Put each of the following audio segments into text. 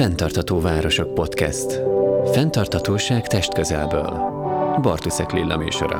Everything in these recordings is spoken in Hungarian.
Fentartató Városok Podcast. Fentartatóság testközelből. Bartuszek Lilla műsora.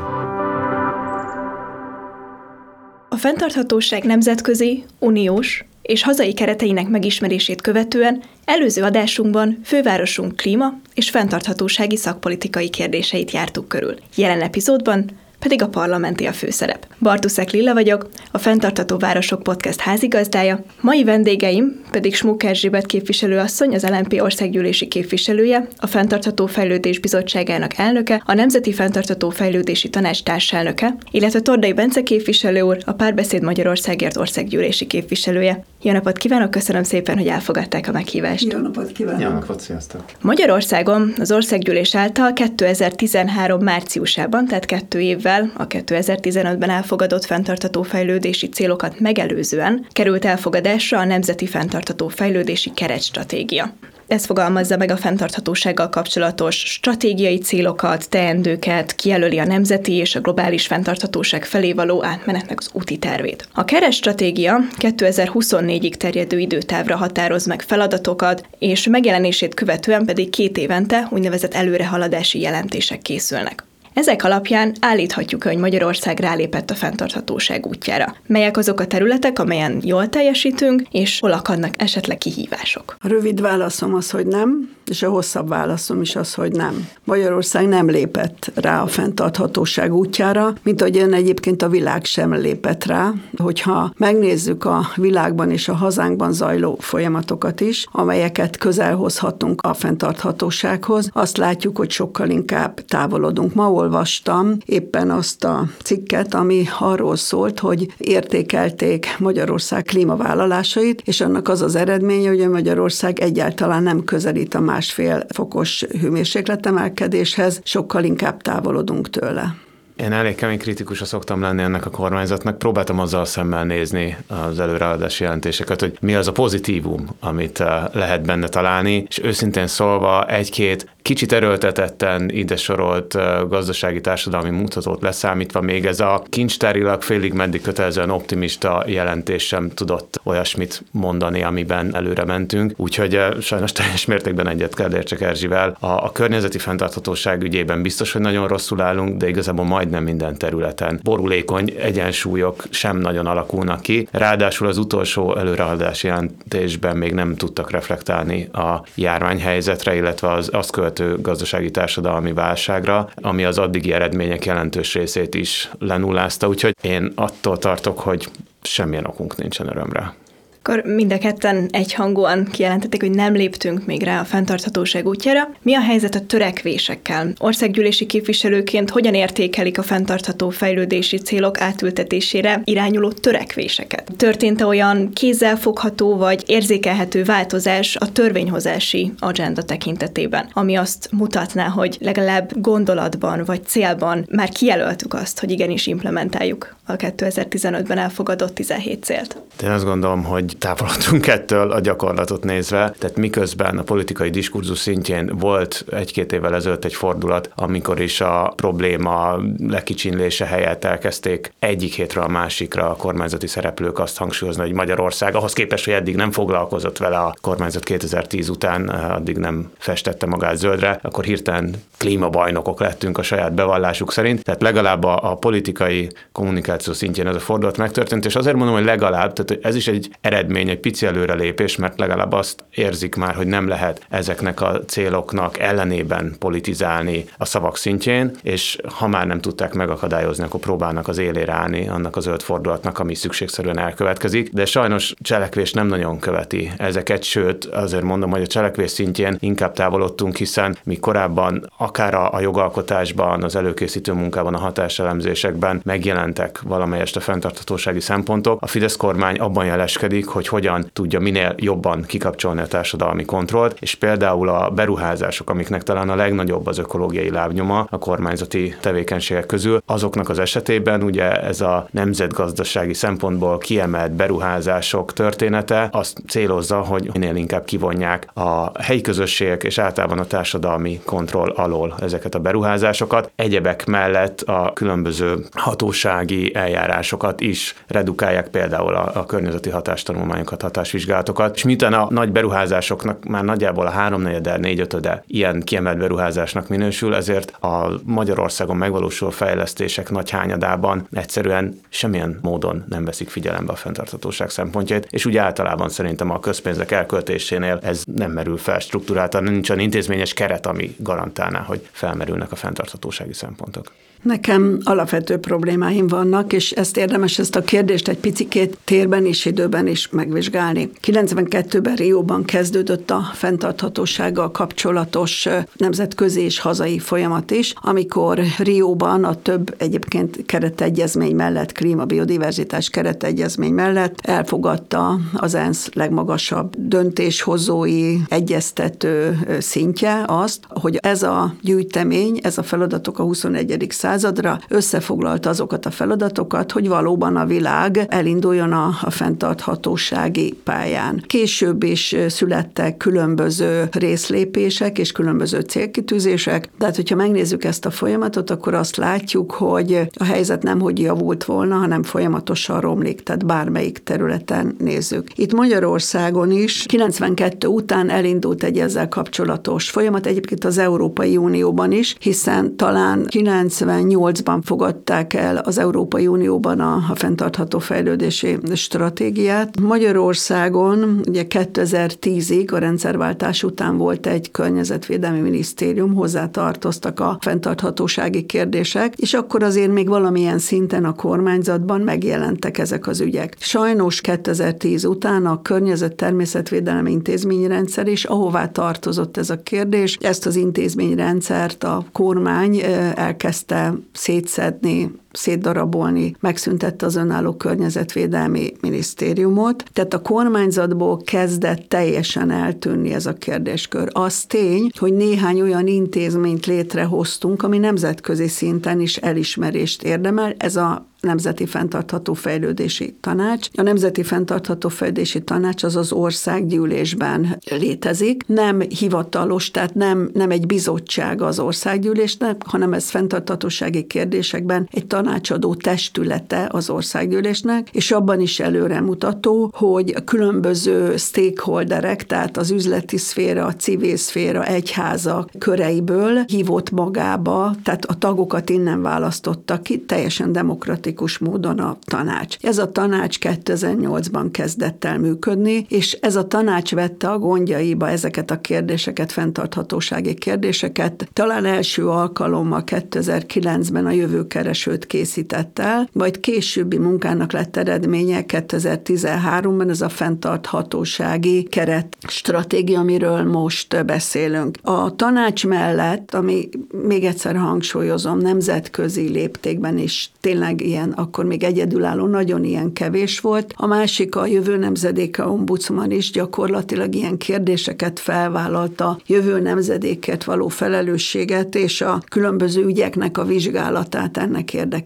A fenntarthatóság nemzetközi, uniós és hazai kereteinek megismerését követően előző adásunkban fővárosunk klíma és fenntarthatósági szakpolitikai kérdéseit jártuk körül. Jelen epizódban pedig a parlamenti a főszerep. Bartuszek Lilla vagyok, a Fentartató Városok Podcast házigazdája, mai vendégeim pedig Smuk Erzsébet képviselőasszony, az LNP országgyűlési képviselője, a Fentartató Fejlődés Bizottságának elnöke, a Nemzeti Fentartató Fejlődési Tanács társelnöke, illetve Tordai Bence képviselő úr, a Párbeszéd Magyarországért országgyűlési képviselője. Jó napot kívánok, köszönöm szépen, hogy elfogadták a meghívást. Jó napot kívánok! Jó napot, sziasztok! Magyarországon az országgyűlés által 2013 márciusában, tehát kettő évvel a 2015-ben elfogadott fenntartató fejlődési célokat megelőzően került elfogadásra a Nemzeti Fenntartató Fejlődési Keretstratégia. Ez fogalmazza meg a fenntarthatósággal kapcsolatos stratégiai célokat, teendőket, kijelöli a nemzeti és a globális fenntarthatóság felé való átmenetnek az úti tervét. A keretstratégia 2024-ig terjedő időtávra határoz meg feladatokat, és megjelenését követően pedig két évente úgynevezett előrehaladási jelentések készülnek. Ezek alapján állíthatjuk, hogy Magyarország rálépett a fenntarthatóság útjára. Melyek azok a területek, amelyen jól teljesítünk, és hol akadnak esetleg kihívások? A rövid válaszom az, hogy nem, és a hosszabb válaszom is az, hogy nem. Magyarország nem lépett rá a fenntarthatóság útjára, mint ahogy ön egyébként a világ sem lépett rá. Hogyha megnézzük a világban és a hazánkban zajló folyamatokat is, amelyeket közel hozhatunk a fenntarthatósághoz, azt látjuk, hogy sokkal inkább távolodunk. Ma olvastam éppen azt a cikket, ami arról szólt, hogy értékelték Magyarország klímavállalásait, és annak az az eredménye, hogy a Magyarország egyáltalán nem közelít a másfél fokos hőmérsékletemelkedéshez, sokkal inkább távolodunk tőle. Én elég kemény kritikus szoktam lenni ennek a kormányzatnak. Próbáltam azzal szemmel nézni az előreadási jelentéseket, hogy mi az a pozitívum, amit eh, lehet benne találni, és őszintén szólva egy-két kicsit erőltetetten ide sorolt gazdasági társadalmi mutatót leszámítva még ez a kincstárilag félig meddig kötelezően optimista jelentés sem tudott olyasmit mondani, amiben előre mentünk. Úgyhogy sajnos teljes mértékben egyet kell értsek Erzsivel. A, a környezeti fenntarthatóság ügyében biztos, hogy nagyon rosszul állunk, de igazából majd majdnem minden területen borulékony egyensúlyok sem nagyon alakulnak ki. Ráadásul az utolsó előrehaladási jelentésben még nem tudtak reflektálni a járványhelyzetre, illetve az azt követő gazdasági társadalmi válságra, ami az addigi eredmények jelentős részét is lenullázta. Úgyhogy én attól tartok, hogy semmilyen okunk nincsen örömre. Akkor mind a ketten egyhangúan kijelentették, hogy nem léptünk még rá a fenntarthatóság útjára. Mi a helyzet a törekvésekkel? Országgyűlési képviselőként hogyan értékelik a fenntartható fejlődési célok átültetésére irányuló törekvéseket? Történt-e olyan kézzelfogható vagy érzékelhető változás a törvényhozási agenda tekintetében, ami azt mutatná, hogy legalább gondolatban vagy célban már kijelöltük azt, hogy igenis implementáljuk a 2015-ben elfogadott 17 célt? Én azt gondolom, hogy távolodtunk ettől a gyakorlatot nézve. Tehát miközben a politikai diskurzus szintjén volt egy-két évvel ezelőtt egy fordulat, amikor is a probléma lekicsinlése helyett elkezdték egyik hétről a másikra a kormányzati szereplők azt hangsúlyozni, hogy Magyarország ahhoz képest, hogy eddig nem foglalkozott vele a kormányzat 2010 után, addig nem festette magát zöldre, akkor hirtelen klímabajnokok lettünk a saját bevallásuk szerint. Tehát legalább a, a politikai kommunikáció szintjén ez a fordulat megtörtént, és azért mondom, hogy legalább, tehát ez is egy eredmény eredmény, egy pici előrelépés, mert legalább azt érzik már, hogy nem lehet ezeknek a céloknak ellenében politizálni a szavak szintjén, és ha már nem tudták megakadályozni, akkor próbálnak az élére állni annak a zöld fordulatnak, ami szükségszerűen elkövetkezik, de sajnos cselekvés nem nagyon követi ezeket, sőt azért mondom, hogy a cselekvés szintjén inkább távolodtunk, hiszen mi korábban akár a jogalkotásban, az előkészítő munkában, a hatáselemzésekben megjelentek valamelyest a fenntarthatósági szempontok. A Fidesz kormány abban jeleskedik, hogy hogyan tudja minél jobban kikapcsolni a társadalmi kontrollt, és például a beruházások, amiknek talán a legnagyobb az ökológiai lábnyoma a kormányzati tevékenységek közül, azoknak az esetében ugye ez a nemzetgazdasági szempontból kiemelt beruházások története azt célozza, hogy minél inkább kivonják a helyi közösségek és általában a társadalmi kontroll alól ezeket a beruházásokat. Egyebek mellett a különböző hatósági eljárásokat is redukálják, például a, a környezeti hatástanulmányok hatástanulmányokat, hatásvizsgálatokat, és miután a nagy beruházásoknak már nagyjából a háromnegyede, négyötöde ilyen kiemelt beruházásnak minősül, ezért a Magyarországon megvalósuló fejlesztések nagy hányadában egyszerűen semmilyen módon nem veszik figyelembe a fenntarthatóság szempontjait, és úgy általában szerintem a közpénzek elköltésénél ez nem merül fel struktúráltan, nincs olyan intézményes keret, ami garantálná, hogy felmerülnek a fenntarthatósági szempontok. Nekem alapvető problémáim vannak, és ezt érdemes ezt a kérdést egy picikét térben és időben is megvizsgálni. 92-ben Rióban kezdődött a fenntarthatósággal kapcsolatos nemzetközi és hazai folyamat is, amikor Rióban a több egyébként keretegyezmény mellett, klíma biodiverzitás keretegyezmény mellett elfogadta az ENSZ legmagasabb döntéshozói, egyeztető szintje azt, hogy ez a gyűjtemény, ez a feladatok a 21. század századra összefoglalta azokat a feladatokat, hogy valóban a világ elinduljon a, a fenntarthatósági pályán. Később is születtek különböző részlépések és különböző célkitűzések, de hát, hogyha megnézzük ezt a folyamatot, akkor azt látjuk, hogy a helyzet nem hogy javult volna, hanem folyamatosan romlik, tehát bármelyik területen nézzük. Itt Magyarországon is 92 után elindult egy ezzel kapcsolatos folyamat, egyébként az Európai Unióban is, hiszen talán 90 98-ban fogadták el az Európai Unióban a, a fenntartható fejlődési stratégiát. Magyarországon ugye 2010-ig a rendszerváltás után volt egy környezetvédelmi minisztérium, hozzá tartoztak a fenntarthatósági kérdések, és akkor azért még valamilyen szinten a kormányzatban megjelentek ezek az ügyek. Sajnos 2010 után a környezet természetvédelmi intézményrendszer is, ahová tartozott ez a kérdés, ezt az intézményrendszert a kormány elkezdte szétszedni, szétdarabolni, megszüntette az önálló környezetvédelmi minisztériumot. Tehát a kormányzatból kezdett teljesen eltűnni ez a kérdéskör. Az tény, hogy néhány olyan intézményt létrehoztunk, ami nemzetközi szinten is elismerést érdemel. Ez a Nemzeti Fentartható Fejlődési Tanács. A Nemzeti Fentartható Fejlődési Tanács az az országgyűlésben létezik, nem hivatalos, tehát nem, nem egy bizottság az országgyűlésnek, hanem ez fenntarthatósági kérdésekben egy tanácsadó testülete az országgyűlésnek, és abban is előremutató, hogy a különböző stakeholderek, tehát az üzleti szféra, a civil szféra, egyháza köreiből hívott magába, tehát a tagokat innen választottak ki, teljesen demokratikus módon a tanács. Ez a tanács 2008-ban kezdett el működni, és ez a tanács vette a gondjaiba ezeket a kérdéseket, fenntarthatósági kérdéseket. Talán első alkalommal 2009-ben a jövőkeresőt készített el, majd későbbi munkának lett eredménye 2013-ban ez a fenntarthatósági keret stratégia, amiről most beszélünk. A tanács mellett, ami még egyszer hangsúlyozom, nemzetközi léptékben is tényleg ilyen akkor még egyedülálló, nagyon ilyen kevés volt. A másik a jövő nemzedéke ombudsman is gyakorlatilag ilyen kérdéseket felvállalta, jövő nemzedéket való felelősséget és a különböző ügyeknek a vizsgálatát ennek érdekében.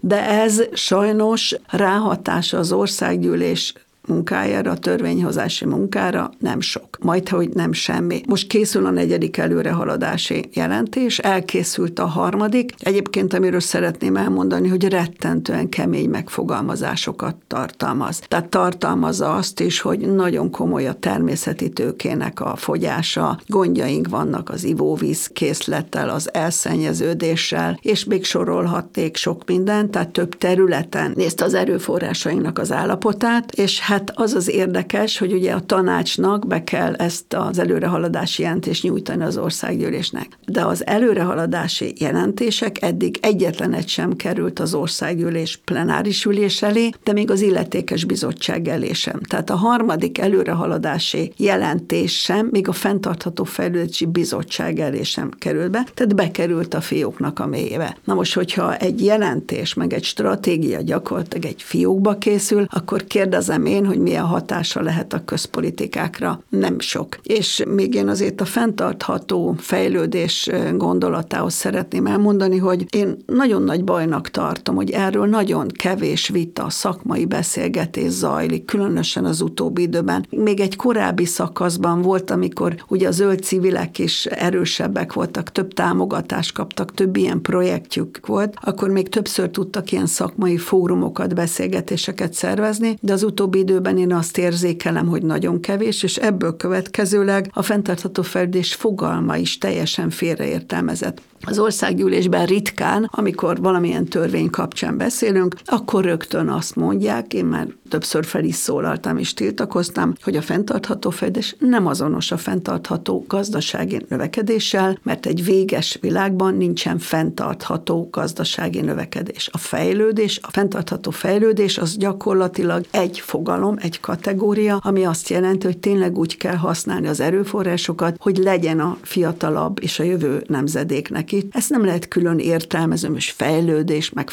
De ez sajnos ráhatása az országgyűlés munkájára, a törvényhozási munkára nem sok. Majd, hogy nem semmi. Most készül a negyedik előrehaladási jelentés, elkészült a harmadik. Egyébként, amiről szeretném elmondani, hogy rettentően kemény megfogalmazásokat tartalmaz. Tehát tartalmazza azt is, hogy nagyon komoly a természeti tőkének a fogyása, gondjaink vannak az ivóvíz készlettel, az elszennyeződéssel, és még sorolhatnék sok mindent, tehát több területen nézte az erőforrásainknak az állapotát, és hát Hát az az érdekes, hogy ugye a tanácsnak be kell ezt az előrehaladási jelentést nyújtani az országgyűlésnek. De az előrehaladási jelentések eddig egyetlen egy sem került az országgyűlés plenáris ülés elé, de még az illetékes bizottság elé sem. Tehát a harmadik előrehaladási jelentés sem, még a fenntartható fejlődési bizottság elé sem került be, tehát bekerült a fióknak a mélyébe. Na most, hogyha egy jelentés, meg egy stratégia gyakorlatilag egy fiókba készül, akkor kérdezem én, hogy milyen hatása lehet a közpolitikákra. Nem sok. És még én azért a fenntartható fejlődés gondolatához szeretném elmondani, hogy én nagyon nagy bajnak tartom, hogy erről nagyon kevés vita, szakmai beszélgetés zajlik, különösen az utóbbi időben. Még egy korábbi szakaszban volt, amikor ugye a zöld civilek is erősebbek voltak, több támogatást kaptak, több ilyen projektjük volt, akkor még többször tudtak ilyen szakmai fórumokat, beszélgetéseket szervezni, de az utóbbi időben én azt érzékelem, hogy nagyon kevés, és ebből következőleg a fenntartható fejlődés fogalma is teljesen félreértelmezett. Az országgyűlésben ritkán, amikor valamilyen törvény kapcsán beszélünk, akkor rögtön azt mondják, én már többször fel is szólaltam és tiltakoztam, hogy a fenntartható fejlődés nem azonos a fenntartható gazdasági növekedéssel, mert egy véges világban nincsen fenntartható gazdasági növekedés. A fejlődés, a fenntartható fejlődés az gyakorlatilag egy fogalom, egy kategória, ami azt jelenti, hogy tényleg úgy kell használni az erőforrásokat, hogy legyen a fiatalabb és a jövő nemzedéknek itt. Ezt nem lehet külön értelmezem, és fejlődés, meg.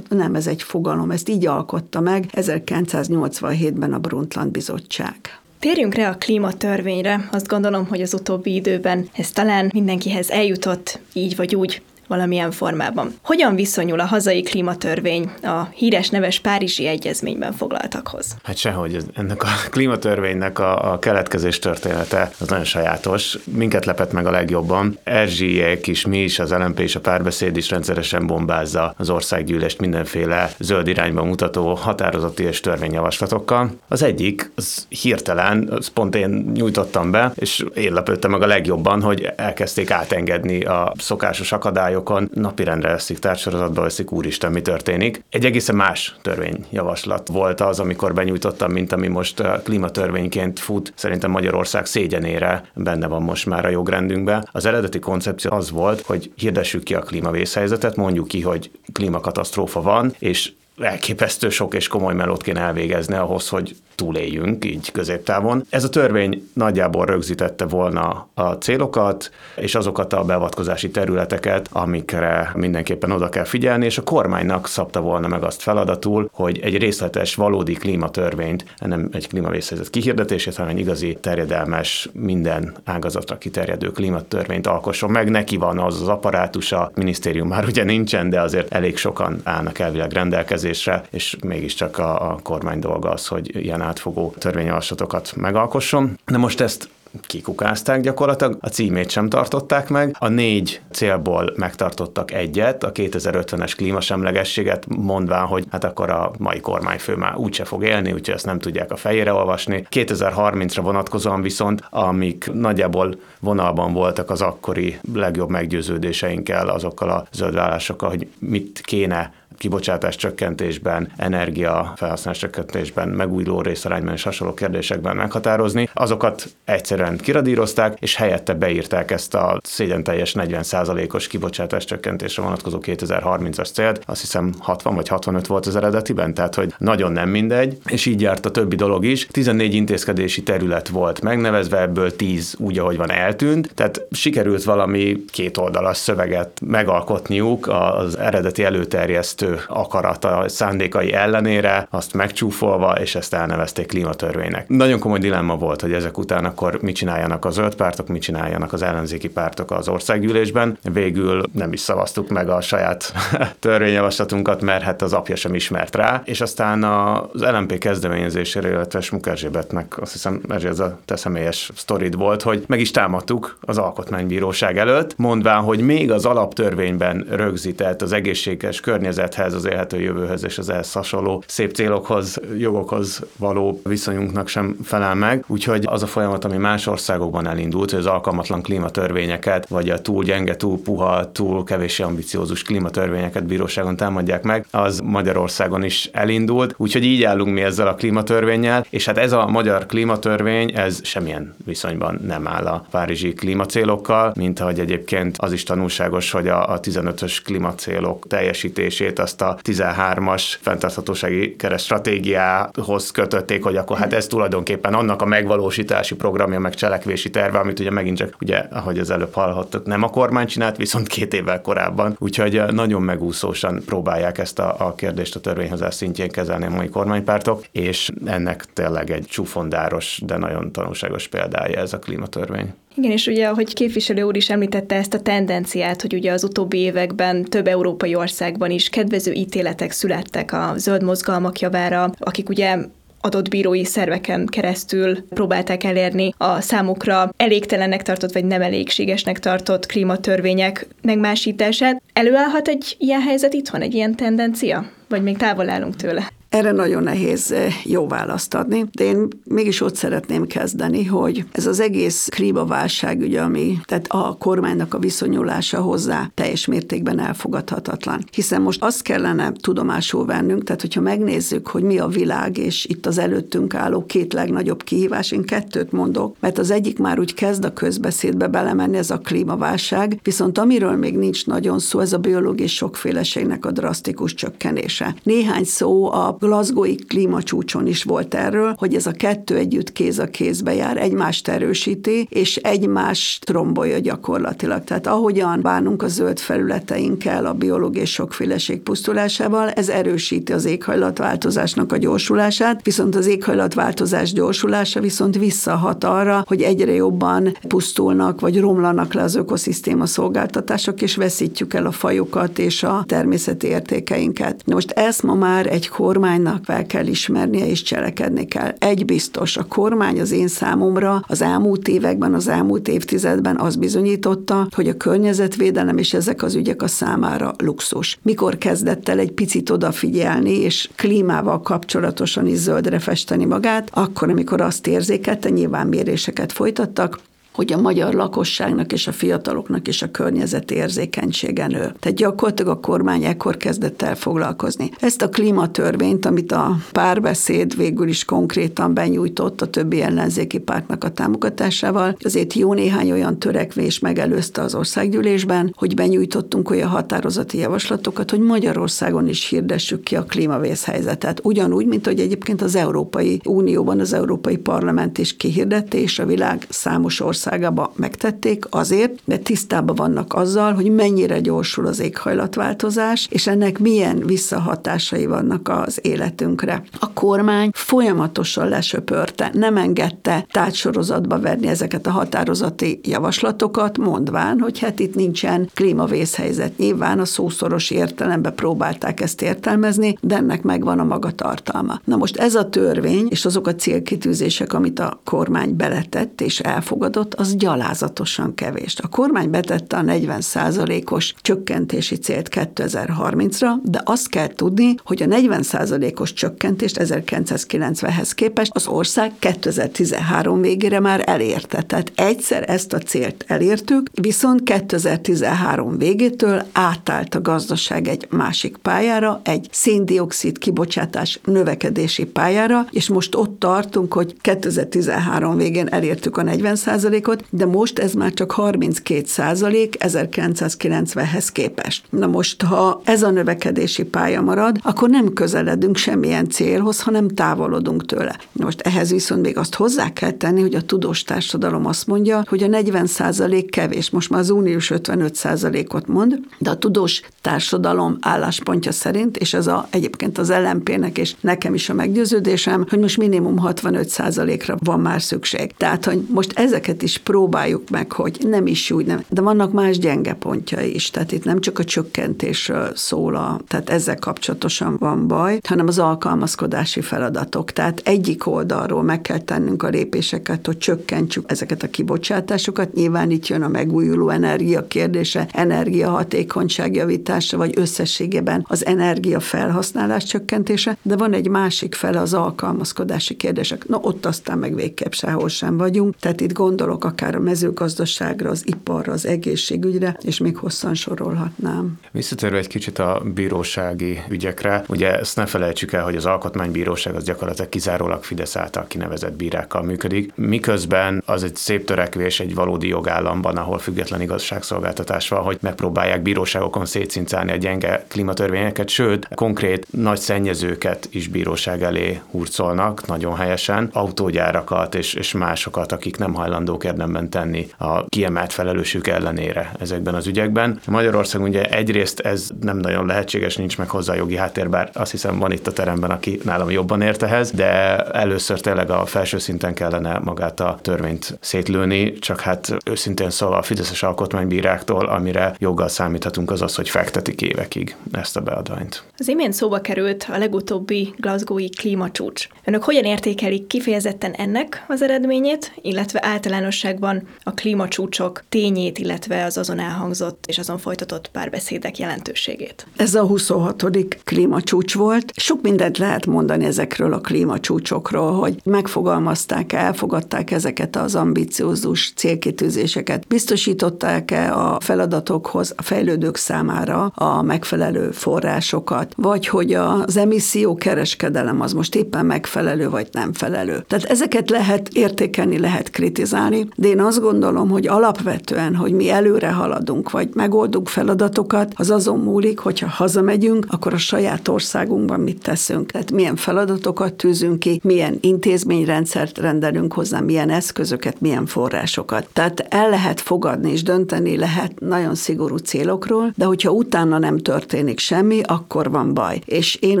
Nem, ez egy fogalom, ezt így alkotta meg 1987-ben a Brundtland Bizottság. Térjünk rá a klímatörvényre. Azt gondolom, hogy az utóbbi időben ez talán mindenkihez eljutott így vagy úgy valamilyen formában. Hogyan viszonyul a hazai klímatörvény a híres neves Párizsi Egyezményben foglaltakhoz? Hát sehogy. Ennek a klímatörvénynek a, a keletkezés története az nagyon sajátos. Minket lepett meg a legjobban. Erzsijék is, mi is, az LMP és a párbeszéd is rendszeresen bombázza az országgyűlést mindenféle zöld irányba mutató határozati és törvényjavaslatokkal. Az egyik, az hirtelen, az pont én nyújtottam be, és én lepődtem meg a legjobban, hogy elkezdték átengedni a szokásos akadályok szabályokon napirendre eszik, társadalmatba veszik, úristen, mi történik. Egy egészen más törvényjavaslat volt az, amikor benyújtottam, mint ami most klímatörvényként fut. Szerintem Magyarország szégyenére benne van most már a jogrendünkben. Az eredeti koncepció az volt, hogy hirdessük ki a klímavészhelyzetet, mondjuk ki, hogy klímakatasztrófa van, és elképesztő sok és komoly melót kéne elvégezni ahhoz, hogy túléljünk így középtávon. Ez a törvény nagyjából rögzítette volna a célokat, és azokat a beavatkozási területeket, amikre mindenképpen oda kell figyelni, és a kormánynak szabta volna meg azt feladatul, hogy egy részletes, valódi klímatörvényt, nem egy klímavészhelyzet kihirdetését, hanem egy igazi terjedelmes, minden ágazatra kiterjedő klímatörvényt alkosson meg. Neki van az az apparátusa, minisztérium már ugye nincsen, de azért elég sokan állnak elvileg rendelkezésre, és mégiscsak a, a kormány dolga az, hogy ilyen átfogó törvényjavaslatokat megalkosson. De most ezt kikukázták gyakorlatilag, a címét sem tartották meg, a négy célból megtartottak egyet, a 2050-es klímasemlegességet, mondván, hogy hát akkor a mai kormányfő már úgyse fog élni, úgyhogy ezt nem tudják a fejére olvasni. 2030-ra vonatkozóan viszont, amik nagyjából vonalban voltak az akkori legjobb meggyőződéseinkkel, azokkal a zöldvállásokkal, hogy mit kéne kibocsátás csökkentésben, energia felhasználás csökkentésben, megújuló részarányban és hasonló kérdésekben meghatározni, azokat egyszerűen kiradírozták, és helyette beírták ezt a szégyenteljes 40%-os kibocsátás csökkentésre vonatkozó 2030-as célt, azt hiszem 60 vagy 65 volt az eredetiben, tehát hogy nagyon nem mindegy, és így járt a többi dolog is. 14 intézkedési terület volt megnevezve, ebből 10 úgy, ahogy van eltűnt, tehát sikerült valami két oldalas szöveget megalkotniuk az eredeti előterjesztő vezető akarata, szándékai ellenére, azt megcsúfolva, és ezt elnevezték klímatörvénynek. Nagyon komoly dilemma volt, hogy ezek után akkor mit csináljanak a zöld pártok, mit csináljanak az ellenzéki pártok az országgyűlésben. Végül nem is szavaztuk meg a saját törvényjavaslatunkat, mert hát az apja sem ismert rá, és aztán az LMP kezdeményezésére, illetve Smukerzsébetnek azt hiszem, ez a te személyes sztorid volt, hogy meg is támadtuk az alkotmánybíróság előtt, mondván, hogy még az alaptörvényben rögzített az egészséges környezet élethez, az élhető jövőhöz és az ehhez hasonló szép célokhoz, jogokhoz való viszonyunknak sem felel meg. Úgyhogy az a folyamat, ami más országokban elindult, hogy az alkalmatlan klímatörvényeket, vagy a túl gyenge, túl puha, túl kevéssé ambiciózus klímatörvényeket bíróságon támadják meg, az Magyarországon is elindult. Úgyhogy így állunk mi ezzel a klímatörvényel, és hát ez a magyar klímatörvény, ez semmilyen viszonyban nem áll a párizsi klímacélokkal, mint ahogy egyébként az is tanulságos, hogy a, a 15-ös klímacélok teljesítését azt a 13-as fenntarthatósági keres stratégiához kötötték, hogy akkor hát ez tulajdonképpen annak a megvalósítási programja, meg cselekvési terve, amit ugye megint csak, ugye, ahogy az előbb hallhattuk, nem a kormány csinált, viszont két évvel korábban. Úgyhogy eh, nagyon megúszósan próbálják ezt a, a kérdést a törvényhozás szintjén kezelni a mai kormánypártok, és ennek tényleg egy csúfondáros, de nagyon tanulságos példája ez a klímatörvény. Igen, és ugye, ahogy képviselő úr is említette ezt a tendenciát, hogy ugye az utóbbi években több európai országban is kedvező ítéletek születtek a zöld mozgalmak javára, akik ugye adott bírói szerveken keresztül próbálták elérni a számukra elégtelennek tartott vagy nem elégségesnek tartott klímatörvények megmásítását. Előállhat egy ilyen helyzet itthon, egy ilyen tendencia? Vagy még távol állunk tőle? Erre nagyon nehéz eh, jó választ adni, de én mégis ott szeretném kezdeni, hogy ez az egész klímaválság, ugye, ami, tehát a kormánynak a viszonyulása hozzá teljes mértékben elfogadhatatlan. Hiszen most azt kellene tudomásul vennünk, tehát hogyha megnézzük, hogy mi a világ, és itt az előttünk álló két legnagyobb kihívás, én kettőt mondok, mert az egyik már úgy kezd a közbeszédbe belemenni, ez a klímaválság, viszont amiről még nincs nagyon szó, ez a biológiai sokféleségnek a drasztikus csökkenése. Néhány szó a Glasgowi klímacsúcson is volt erről, hogy ez a kettő együtt kéz a kézbe jár, egymást erősíti, és egymást trombolja gyakorlatilag. Tehát ahogyan bánunk a zöld felületeinkkel, a biológiai sokféleség pusztulásával, ez erősíti az éghajlatváltozásnak a gyorsulását, viszont az éghajlatváltozás gyorsulása viszont visszahat arra, hogy egyre jobban pusztulnak, vagy romlanak le az ökoszisztéma szolgáltatások, és veszítjük el a fajokat és a természeti értékeinket. most ezt ma már egy kormánynak fel kell ismernie és cselekedni kell. Egy biztos, a kormány az én számomra az elmúlt években, az elmúlt évtizedben az bizonyította, hogy a környezetvédelem és ezek az ügyek a számára luxus. Mikor kezdett el egy picit odafigyelni, és klímával kapcsolatosan is zöldre festeni magát, akkor, amikor azt érzékelte, nyilván méréseket folytattak, hogy a magyar lakosságnak és a fiataloknak is a környezeti érzékenysége nő. Tehát gyakorlatilag a kormány ekkor kezdett el foglalkozni. Ezt a klímatörvényt, amit a párbeszéd végül is konkrétan benyújtott a többi ellenzéki pártnak a támogatásával, azért jó néhány olyan törekvés megelőzte az országgyűlésben, hogy benyújtottunk olyan határozati javaslatokat, hogy Magyarországon is hirdessük ki a klímavészhelyzetet. Ugyanúgy, mint hogy egyébként az Európai Unióban az Európai Parlament is kihirdette, és a világ számos ország országába megtették azért, mert tisztában vannak azzal, hogy mennyire gyorsul az éghajlatváltozás, és ennek milyen visszahatásai vannak az életünkre. A kormány folyamatosan lesöpörte, nem engedte tárgysorozatba venni ezeket a határozati javaslatokat, mondván, hogy hát itt nincsen klímavészhelyzet. Nyilván a szószoros értelemben próbálták ezt értelmezni, de ennek megvan a maga tartalma. Na most ez a törvény, és azok a célkitűzések, amit a kormány beletett és elfogadott, az gyalázatosan kevés. A kormány betette a 40% os csökkentési célt 2030-ra, de azt kell tudni, hogy a 40% os csökkentést 1990-hez képest az ország 2013 végére már elérte. Tehát egyszer ezt a célt elértük, viszont 2013 végétől átállt a gazdaság egy másik pályára, egy széndiokszid kibocsátás növekedési pályára, és most ott tartunk, hogy 2013 végén elértük a 40 százalékot, de most ez már csak 32 százalék 1990-hez képest. Na most, ha ez a növekedési pálya marad, akkor nem közeledünk semmilyen célhoz, hanem távolodunk tőle. Na most ehhez viszont még azt hozzá kell tenni, hogy a tudós társadalom azt mondja, hogy a 40 százalék kevés. Most már az uniós 55 százalékot mond, de a tudós társadalom álláspontja szerint, és ez a, egyébként az LMP-nek és nekem is a meggyőződésem, hogy most minimum 65 százalékra van már szükség. Tehát, hogy most ezeket is próbáljuk meg, hogy nem is úgy, nem, de vannak más gyenge pontjai is, tehát itt nem csak a csökkentésről szól, a, tehát ezzel kapcsolatosan van baj, hanem az alkalmazkodási feladatok. Tehát egyik oldalról meg kell tennünk a lépéseket, hogy csökkentsük ezeket a kibocsátásokat. Nyilván itt jön a megújuló energia kérdése, energiahatékonyság javítása, vagy összességében az energia felhasználás csökkentése, de van egy másik fele az alkalmazkodási kérdések. Na ott aztán meg végképp sehol sem vagyunk, tehát itt gondolok akár a mezőgazdaságra, az iparra, az egészségügyre, és még hosszan sorolhatnám. Visszatérve egy kicsit a bírósági ügyekre, ugye ezt ne felejtsük el, hogy az alkotmánybíróság az gyakorlatilag kizárólag Fidesz által kinevezett bírákkal működik, miközben az egy szép törekvés egy valódi jogállamban, ahol független igazságszolgáltatás van, hogy megpróbálják bíróságokon szétszincálni a gyenge klímatörvényeket, sőt, konkrét nagy szennyezőket is bíróság elé hurcolnak, nagyon helyesen, autógyárakat és, és másokat, akik nem hajlandók érdemben érdemben tenni a kiemelt felelősük ellenére ezekben az ügyekben. Magyarország ugye egyrészt ez nem nagyon lehetséges, nincs meg hozzá jogi háttér, bár azt hiszem van itt a teremben, aki nálam jobban ért ehhez, de először tényleg a felső szinten kellene magát a törvényt szétlőni, csak hát őszintén szólva a Fideszes alkotmánybíráktól, amire joggal számíthatunk, az az, hogy fektetik évekig ezt a beadványt. Az imént szóba került a legutóbbi Glasgowi klímacsúcs. Önök hogyan értékelik kifejezetten ennek az eredményét, illetve általános nyilvánosságban a klímacsúcsok tényét, illetve az azon elhangzott és azon folytatott párbeszédek jelentőségét. Ez a 26. klímacsúcs volt. Sok mindent lehet mondani ezekről a klímacsúcsokról, hogy megfogalmazták, elfogadták ezeket az ambiciózus célkitűzéseket, biztosították-e a feladatokhoz a fejlődők számára a megfelelő forrásokat, vagy hogy az emisszió kereskedelem az most éppen megfelelő vagy nem felelő. Tehát ezeket lehet értékelni, lehet kritizálni, de én azt gondolom, hogy alapvetően, hogy mi előre haladunk, vagy megoldunk feladatokat, az azon múlik, hogyha hazamegyünk, akkor a saját országunkban mit teszünk. Tehát milyen feladatokat tűzünk ki, milyen intézményrendszert rendelünk hozzá, milyen eszközöket, milyen forrásokat. Tehát el lehet fogadni és dönteni lehet nagyon szigorú célokról, de hogyha utána nem történik semmi, akkor van baj. És én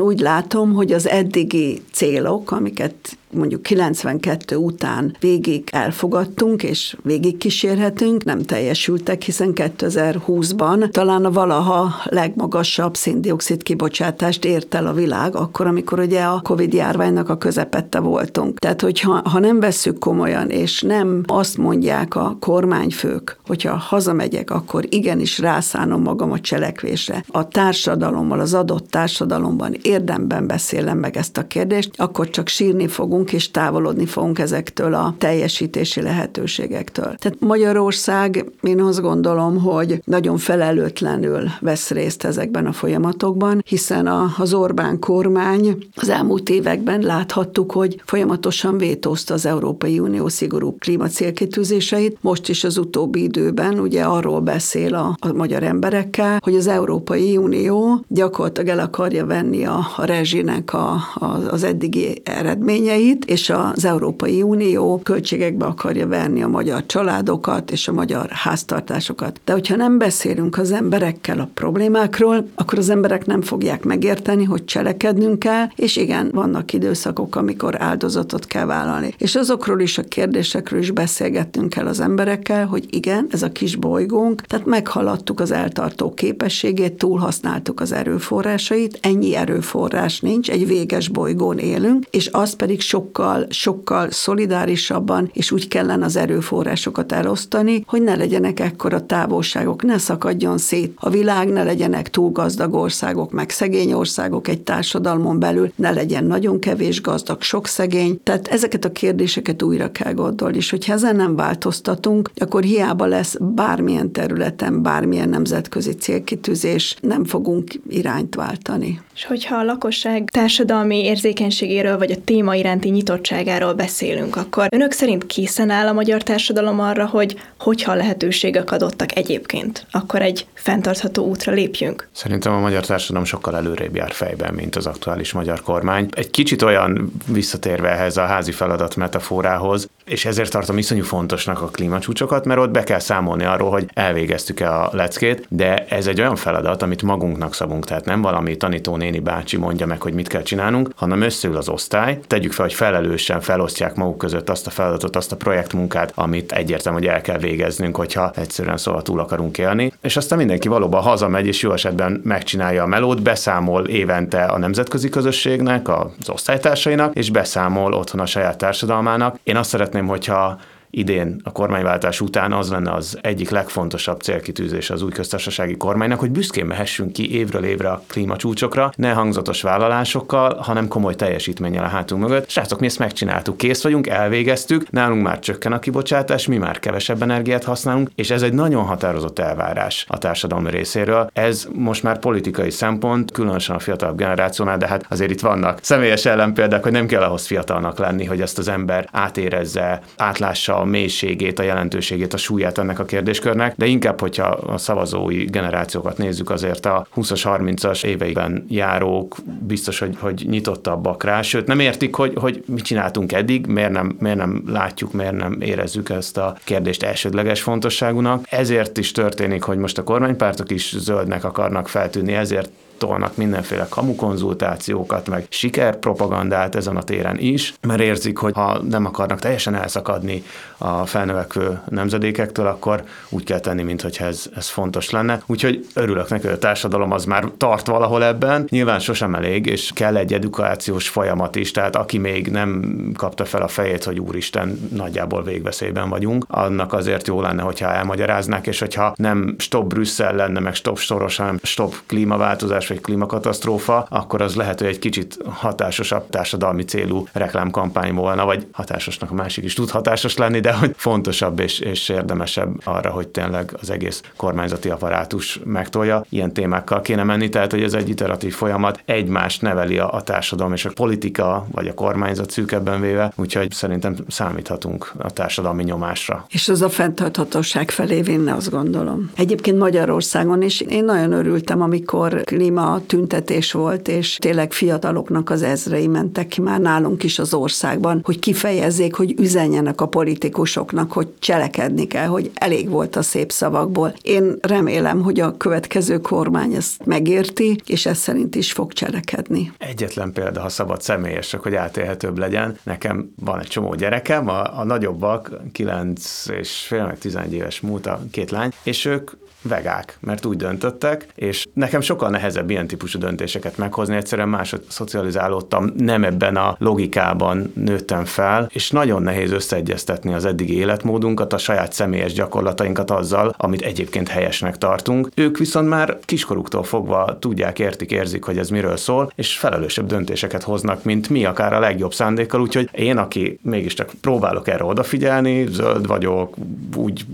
úgy látom, hogy az eddigi célok, amiket mondjuk 92 után végig elfogadtunk, és végig kísérhetünk, nem teljesültek, hiszen 2020-ban talán a valaha legmagasabb széndiokszid kibocsátást ért el a világ, akkor, amikor ugye a Covid járványnak a közepette voltunk. Tehát, hogyha ha nem vesszük komolyan, és nem azt mondják a kormányfők, hogyha hazamegyek, akkor igenis rászánom magam a cselekvésre. A társadalommal, az adott társadalomban érdemben beszélem meg ezt a kérdést, akkor csak sírni fogunk, fogunk, és távolodni fogunk ezektől a teljesítési lehetőségektől. Tehát Magyarország, én azt gondolom, hogy nagyon felelőtlenül vesz részt ezekben a folyamatokban, hiszen az Orbán kormány az elmúlt években láthattuk, hogy folyamatosan vétózta az Európai Unió szigorú klímacélkitűzéseit. Most is az utóbbi időben ugye arról beszél a, a magyar emberekkel, hogy az Európai Unió gyakorlatilag el akarja venni a, a rezsinek a, a, az eddigi eredményeit, itt, és az Európai Unió költségekbe akarja verni a magyar családokat és a magyar háztartásokat. De hogyha nem beszélünk az emberekkel a problémákról, akkor az emberek nem fogják megérteni, hogy cselekednünk kell, és igen, vannak időszakok, amikor áldozatot kell vállalni. És azokról is a kérdésekről is beszélgettünk kell az emberekkel, hogy igen, ez a kis bolygónk, tehát meghaladtuk az eltartó képességét, túlhasználtuk az erőforrásait, ennyi erőforrás nincs, egy véges bolygón élünk, és az pedig sok sokkal, sokkal szolidárisabban, és úgy kellene az erőforrásokat elosztani, hogy ne legyenek ekkora távolságok, ne szakadjon szét a világ, ne legyenek túl gazdag országok, meg szegény országok egy társadalmon belül, ne legyen nagyon kevés gazdag, sok szegény. Tehát ezeket a kérdéseket újra kell gondolni, és hogyha ezen nem változtatunk, akkor hiába lesz bármilyen területen, bármilyen nemzetközi célkitűzés, nem fogunk irányt váltani. És hogyha a lakosság társadalmi érzékenységéről vagy a téma iránti nyitottságáról beszélünk, akkor önök szerint készen áll a magyar társadalom arra, hogy hogyha lehetőségek adottak egyébként, akkor egy fenntartható útra lépjünk? Szerintem a magyar társadalom sokkal előrébb jár fejben, mint az aktuális magyar kormány. Egy kicsit olyan visszatérve ehhez a házi feladat metaforához, és ezért tartom iszonyú fontosnak a klímacsúcsokat, mert ott be kell számolni arról, hogy elvégeztük-e a leckét, de ez egy olyan feladat, amit magunknak szabunk, tehát nem valami tanító néni bácsi mondja meg, hogy mit kell csinálnunk, hanem összeül az osztály, tegyük fel, hogy felelősen felosztják maguk között azt a feladatot, azt a projektmunkát, amit egyértelmű, hogy el kell végeznünk, hogyha egyszerűen szóval túl akarunk élni. És aztán mindenki valóban hazamegy, és jó esetben megcsinálja a melót, beszámol évente a nemzetközi közösségnek, az osztálytársainak, és beszámol otthon a saját társadalmának. Én azt szeretném, hogyha idén a kormányváltás után az lenne az egyik legfontosabb célkitűzés az új köztársasági kormánynak, hogy büszkén mehessünk ki évről évre a klímacsúcsokra, ne hangzatos vállalásokkal, hanem komoly teljesítménnyel a hátunk mögött. Srácok, mi ezt megcsináltuk, kész vagyunk, elvégeztük, nálunk már csökken a kibocsátás, mi már kevesebb energiát használunk, és ez egy nagyon határozott elvárás a társadalom részéről. Ez most már politikai szempont, különösen a fiatalabb generációnál, de hát azért itt vannak személyes ellenpéldák, hogy nem kell ahhoz fiatalnak lenni, hogy ezt az ember átérezze, átlássa a mélységét, a jelentőségét, a súlyát ennek a kérdéskörnek, de inkább, hogyha a szavazói generációkat nézzük, azért a 20-as, 30-as éveiben járók biztos, hogy, hogy nyitottabbak rá, sőt nem értik, hogy, hogy mit csináltunk eddig, miért nem, miért nem látjuk, miért nem érezzük ezt a kérdést elsődleges fontosságúnak. Ezért is történik, hogy most a kormánypártok is zöldnek akarnak feltűnni, ezért tolnak mindenféle kamukonzultációkat, meg sikerpropagandát ezen a téren is, mert érzik, hogy ha nem akarnak teljesen elszakadni a felnövekvő nemzedékektől, akkor úgy kell tenni, mintha ez, ez fontos lenne. Úgyhogy örülök neki, hogy a társadalom az már tart valahol ebben. Nyilván sosem elég, és kell egy edukációs folyamat is, tehát aki még nem kapta fel a fejét, hogy úristen, nagyjából végveszélyben vagyunk, annak azért jó lenne, hogyha elmagyaráznák, és hogyha nem stop Brüsszel lenne, meg stop Soros, hanem stop klímaváltozás vagy klímakatasztrófa, akkor az lehet, hogy egy kicsit hatásosabb társadalmi célú reklámkampány volna, vagy hatásosnak a másik is tud hatásos lenni, de hogy fontosabb és, és érdemesebb arra, hogy tényleg az egész kormányzati apparátus megtolja. Ilyen témákkal kéne menni, tehát hogy ez egy iteratív folyamat, egymást neveli a, a társadalom és a politika, vagy a kormányzat szűkebben véve, úgyhogy szerintem számíthatunk a társadalmi nyomásra. És az a fenntarthatóság felé vinne, azt gondolom. Egyébként Magyarországon is én nagyon örültem, amikor klíma tüntetés volt, és tényleg fiataloknak az ezrei mentek ki már nálunk is az országban, hogy kifejezzék, hogy üzenjenek a politikusoknak, hogy cselekedni kell, hogy elég volt a szép szavakból. Én remélem, hogy a következő kormány ezt megérti, és ez szerint is fog cselekedni. Egyetlen példa, ha szabad személyes, csak hogy átélhetőbb legyen. Nekem van egy csomó gyerekem, a, a nagyobbak, 9 és fél, meg 11 éves múlt a két lány, és ők vegák, mert úgy döntöttek, és nekem sokkal nehezebb ilyen típusú döntéseket meghozni, egyszerűen máshogy szocializálódtam, nem ebben a logikában nőttem fel, és nagyon nehéz összeegyeztetni az eddigi életmódunkat, a saját személyes gyakorlatainkat azzal, amit egyébként helyesnek tartunk. Ők viszont már kiskoruktól fogva tudják, értik, érzik, hogy ez miről szól, és felelősebb döntéseket hoznak, mint mi, akár a legjobb szándékkal, úgyhogy én, aki mégiscsak próbálok erre odafigyelni, zöld vagyok, úgy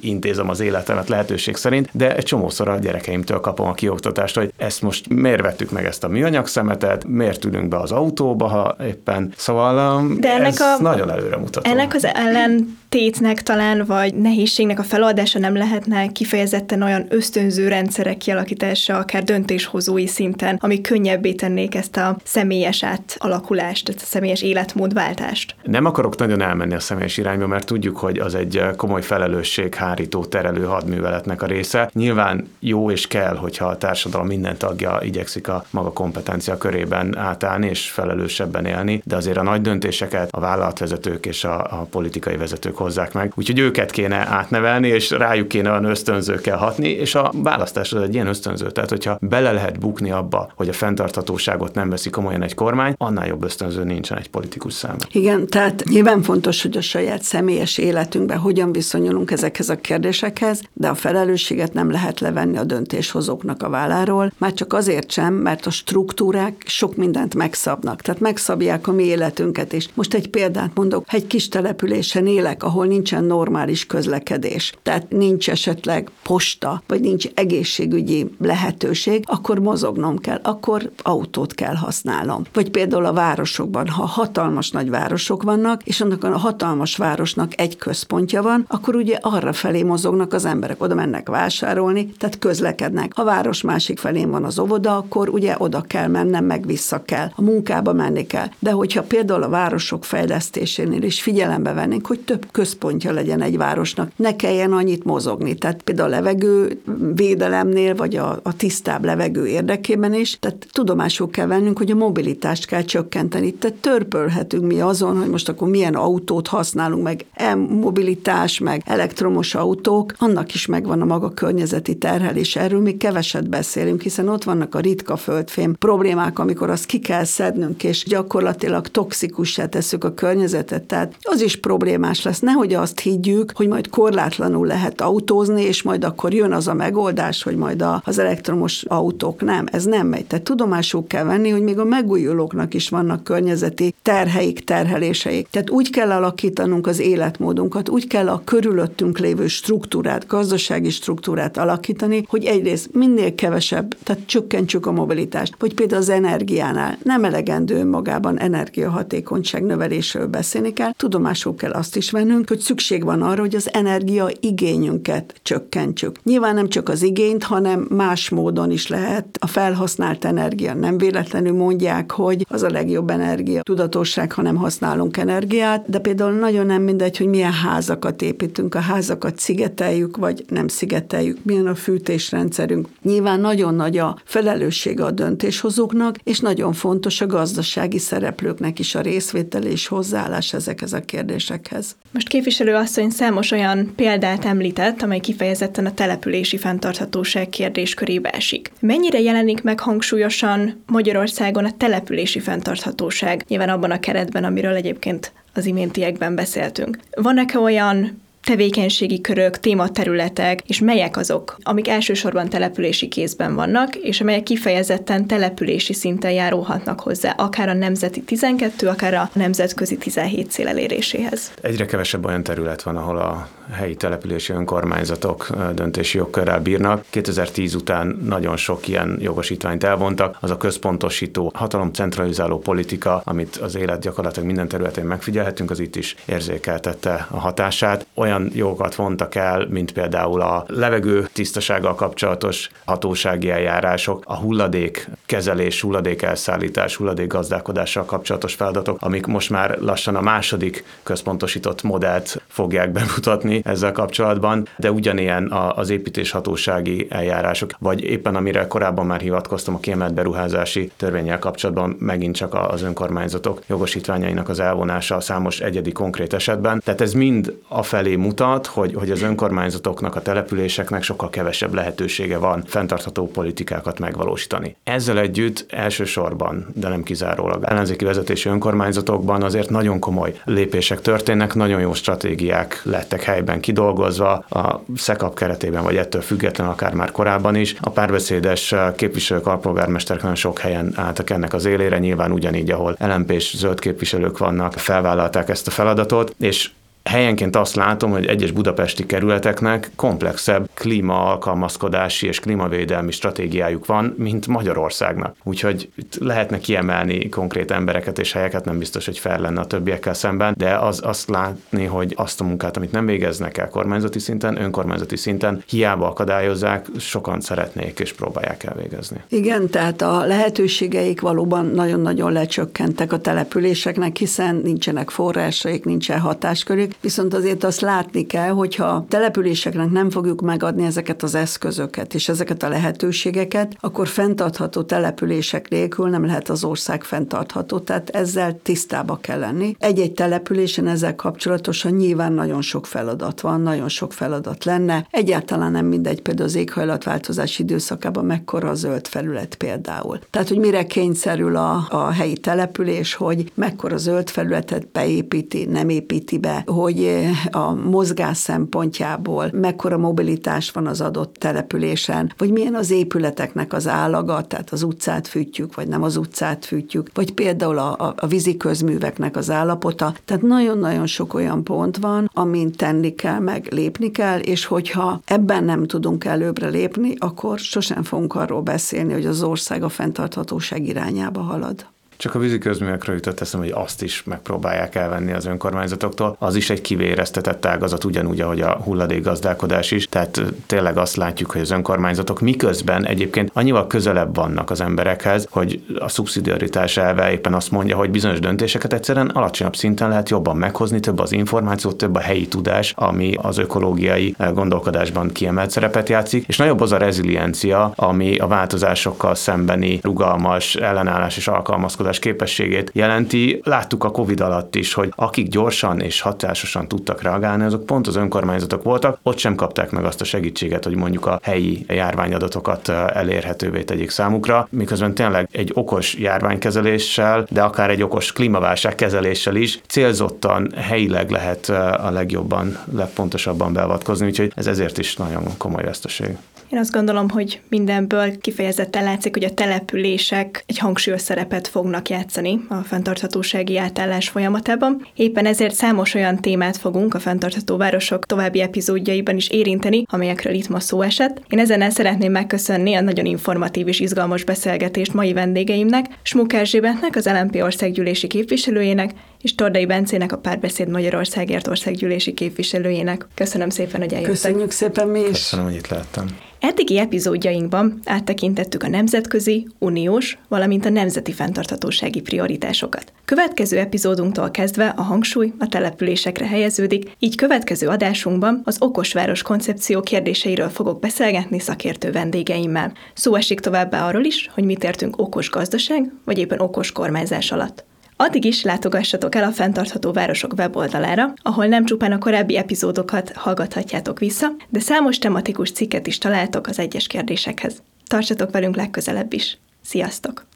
intézem az életemet lehetőség szerint, de egy csomószor a gyerekeimtől kapom a kioktatást, hogy ezt most miért vettük meg ezt a műanyag szemetet, miért ülünk be az autóba, ha éppen. Szóval um, de ennek ez a, nagyon előremutató. Ennek az ellen tétnek talán, vagy nehézségnek a feloldása nem lehetne kifejezetten olyan ösztönző rendszerek kialakítása, akár döntéshozói szinten, ami könnyebbé tennék ezt a személyes átalakulást, ezt a személyes életmódváltást. Nem akarok nagyon elmenni a személyes irányba, mert tudjuk, hogy az egy komoly felelősséghárító terelő hadműveletnek a része. Nyilván jó és kell, hogyha a társadalom minden tagja igyekszik a maga kompetencia körében átállni és felelősebben élni, de azért a nagy döntéseket a vállalatvezetők és a, a politikai vezetők hozzák meg. Úgyhogy őket kéne átnevelni, és rájuk kéne olyan ösztönzőkkel hatni, és a választás az egy ilyen ösztönző. Tehát, hogyha bele lehet bukni abba, hogy a fenntarthatóságot nem veszi komolyan egy kormány, annál jobb ösztönző nincsen egy politikus számára. Igen, tehát nyilván fontos, hogy a saját személyes életünkben hogyan viszonyulunk ezekhez a kérdésekhez, de a felelősséget nem lehet levenni a döntéshozóknak a válláról, már csak azért sem, mert a struktúrák sok mindent megszabnak. Tehát megszabják a mi életünket is. Most egy példát mondok, egy kis településen élek, ahol nincsen normális közlekedés, tehát nincs esetleg posta, vagy nincs egészségügyi lehetőség, akkor mozognom kell, akkor autót kell használnom. Vagy például a városokban, ha hatalmas nagy városok vannak, és annak a hatalmas városnak egy központja van, akkor ugye arra felé mozognak az emberek, oda mennek vásárolni, tehát közlekednek. Ha város másik felén van az óvoda, akkor ugye oda kell mennem, meg vissza kell. A munkába menni kell. De hogyha például a városok fejlesztésénél is figyelembe vennénk, hogy több központja legyen egy városnak, ne kelljen annyit mozogni. Tehát például a levegő védelemnél, vagy a, a tisztább levegő érdekében is, tehát tudomásul kell vennünk, hogy a mobilitást kell csökkenteni. Tehát törpölhetünk mi azon, hogy most akkor milyen autót használunk, meg e-mobilitás, meg elektromos autók, annak is megvan a maga környezeti terhelés. Erről még keveset beszélünk, hiszen ott vannak a ritka földfém problémák, amikor azt ki kell szednünk, és gyakorlatilag toxikussá tesszük a környezetet. Tehát az is problémás lesz nehogy azt higgyük, hogy majd korlátlanul lehet autózni, és majd akkor jön az a megoldás, hogy majd az elektromos autók nem. Ez nem megy. Tehát tudomásul kell venni, hogy még a megújulóknak is vannak környezeti terheik, terheléseik. Tehát úgy kell alakítanunk az életmódunkat, úgy kell a körülöttünk lévő struktúrát, gazdasági struktúrát alakítani, hogy egyrészt minél kevesebb, tehát csökkentsük a mobilitást, vagy például az energiánál nem elegendő magában energiahatékonyság növelésről beszélni kell, tudomásul kell azt is vennünk, beszélünk, hogy szükség van arra, hogy az energia igényünket csökkentsük. Nyilván nem csak az igényt, hanem más módon is lehet a felhasznált energia. Nem véletlenül mondják, hogy az a legjobb energia tudatosság, ha nem használunk energiát, de például nagyon nem mindegy, hogy milyen házakat építünk, a házakat szigeteljük, vagy nem szigeteljük, milyen a fűtésrendszerünk. Nyilván nagyon nagy a felelőssége a döntéshozóknak, és nagyon fontos a gazdasági szereplőknek is a részvétel és hozzáállás ezekhez a kérdésekhez. Most képviselő asszony számos olyan példát említett, amely kifejezetten a települési fenntarthatóság kérdéskörébe esik. Mennyire jelenik meg hangsúlyosan Magyarországon a települési fenntarthatóság, nyilván abban a keretben, amiről egyébként az iméntiekben beszéltünk. Vannak-e olyan tevékenységi körök, tématerületek, és melyek azok, amik elsősorban települési kézben vannak, és amelyek kifejezetten települési szinten járulhatnak hozzá, akár a nemzeti 12, akár a nemzetközi 17 cél eléréséhez. Egyre kevesebb olyan terület van, ahol a helyi települési önkormányzatok döntési jogkörrel bírnak. 2010 után nagyon sok ilyen jogosítványt elvontak. Az a központosító, hatalom centralizáló politika, amit az élet gyakorlatilag minden területén megfigyelhetünk, az itt is érzékeltette a hatását. Olyan jogokat vontak el, mint például a levegő tisztasággal kapcsolatos hatósági eljárások, a hulladék kezelés, hulladék elszállítás, hulladék gazdálkodással kapcsolatos feladatok, amik most már lassan a második központosított modellt fogják bemutatni, ezzel kapcsolatban, de ugyanilyen az építéshatósági eljárások, vagy éppen amire korábban már hivatkoztam, a kiemelt beruházási törvényel kapcsolatban megint csak az önkormányzatok jogosítványainak az elvonása a számos egyedi konkrét esetben. Tehát ez mind afelé mutat, hogy, hogy az önkormányzatoknak, a településeknek sokkal kevesebb lehetősége van fenntartható politikákat megvalósítani. Ezzel együtt elsősorban, de nem kizárólag ellenzéki vezetési önkormányzatokban azért nagyon komoly lépések történnek, nagyon jó stratégiák lettek helyben kidolgozva, a SZEKAP keretében, vagy ettől független akár már korábban is. A párbeszédes képviselők, alpolgármesterek nagyon sok helyen álltak ennek az élére, nyilván ugyanígy, ahol lmp és zöld képviselők vannak, felvállalták ezt a feladatot, és helyenként azt látom, hogy egyes budapesti kerületeknek komplexebb klímaalkalmazkodási és klímavédelmi stratégiájuk van, mint Magyarországnak. Úgyhogy itt lehetne kiemelni konkrét embereket és helyeket, nem biztos, hogy fel lenne a többiekkel szemben, de az azt látni, hogy azt a munkát, amit nem végeznek el kormányzati szinten, önkormányzati szinten, hiába akadályozzák, sokan szeretnék és próbálják elvégezni. Igen, tehát a lehetőségeik valóban nagyon-nagyon lecsökkentek a településeknek, hiszen nincsenek forrásaik, nincsen hatáskörük, viszont azért azt látni kell, hogyha településeknek nem fogjuk megadni ezeket az eszközöket és ezeket a lehetőségeket, akkor fenntartható települések nélkül nem lehet az ország fenntartható, tehát ezzel tisztába kell lenni. Egy-egy településen ezzel kapcsolatosan nyilván nagyon sok feladat van, nagyon sok feladat lenne. Egyáltalán nem mindegy például az éghajlatváltozás időszakában mekkora a zöld felület például. Tehát, hogy mire kényszerül a, a helyi település, hogy mekkora zöld felületet beépíti, nem építi be, hogy eh, a mozgás szempontjából mekkora mobilitás van az adott településen, vagy milyen az épületeknek az állaga, tehát az utcát fűtjük, vagy nem az utcát fűtjük, vagy például a, a, a vízi közműveknek az állapota. Tehát nagyon-nagyon sok olyan pont van, amin tenni kell, meg lépni kell, és hogyha ebben nem tudunk előbbre lépni, akkor sosem fogunk arról beszélni, hogy az ország a fenntarthatóság irányába halad. Csak a vízi közművekről jutott eszem, hogy azt is megpróbálják elvenni az önkormányzatoktól. Az is egy kivéreztetett ágazat, ugyanúgy, ahogy a hulladékgazdálkodás is. Tehát tényleg azt látjuk, hogy az önkormányzatok miközben egyébként annyival közelebb vannak az emberekhez, hogy a szubszidiaritás elve éppen azt mondja, hogy bizonyos döntéseket egyszerűen alacsonyabb szinten lehet jobban meghozni, több az információ, több a helyi tudás, ami az ökológiai gondolkodásban kiemelt szerepet játszik, és nagyobb az a reziliencia, ami a változásokkal szembeni rugalmas ellenállás és alkalmazkodás alkalmazkodás képességét jelenti. Láttuk a COVID alatt is, hogy akik gyorsan és hatásosan tudtak reagálni, azok pont az önkormányzatok voltak, ott sem kapták meg azt a segítséget, hogy mondjuk a helyi járványadatokat elérhetővé tegyék számukra, miközben tényleg egy okos járványkezeléssel, de akár egy okos klímaválság kezeléssel is célzottan helyileg lehet a legjobban, legpontosabban beavatkozni, úgyhogy ez ezért is nagyon komoly veszteség. Én azt gondolom, hogy mindenből kifejezetten látszik, hogy a települések egy hangsúlyos szerepet fognak játszani a fenntarthatósági átállás folyamatában. Éppen ezért számos olyan témát fogunk a fenntartható városok további epizódjaiban is érinteni, amelyekről itt ma szó esett. Én ezen szeretném megköszönni a nagyon informatív és izgalmas beszélgetést mai vendégeimnek, Smuk Erzsébetnek, az LMP országgyűlési képviselőjének, és Tordai Bencének, a Párbeszéd Magyarországért országgyűlési képviselőjének. Köszönöm szépen, hogy eljöttek. Köszönjük szépen mi is. Köszönöm, hogy itt lehettem. Eddigi epizódjainkban áttekintettük a nemzetközi, uniós, valamint a nemzeti fenntarthatósági prioritásokat. Következő epizódunktól kezdve a hangsúly a településekre helyeződik, így következő adásunkban az okosváros koncepció kérdéseiről fogok beszélgetni szakértő vendégeimmel. Szó esik továbbá arról is, hogy mit értünk okos gazdaság, vagy éppen okos kormányzás alatt. Addig is látogassatok el a Fentartható Városok weboldalára, ahol nem csupán a korábbi epizódokat hallgathatjátok vissza, de számos tematikus cikket is találtok az egyes kérdésekhez. Tartsatok velünk legközelebb is. Sziasztok!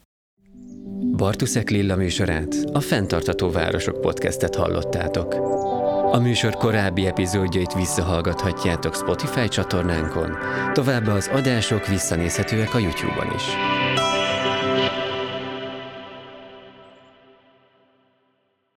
Bartuszek Lilla műsorát, a Fentartató Városok podcastet hallottátok. A műsor korábbi epizódjait visszahallgathatjátok Spotify csatornánkon, továbbá az adások visszanézhetőek a YouTube-on is.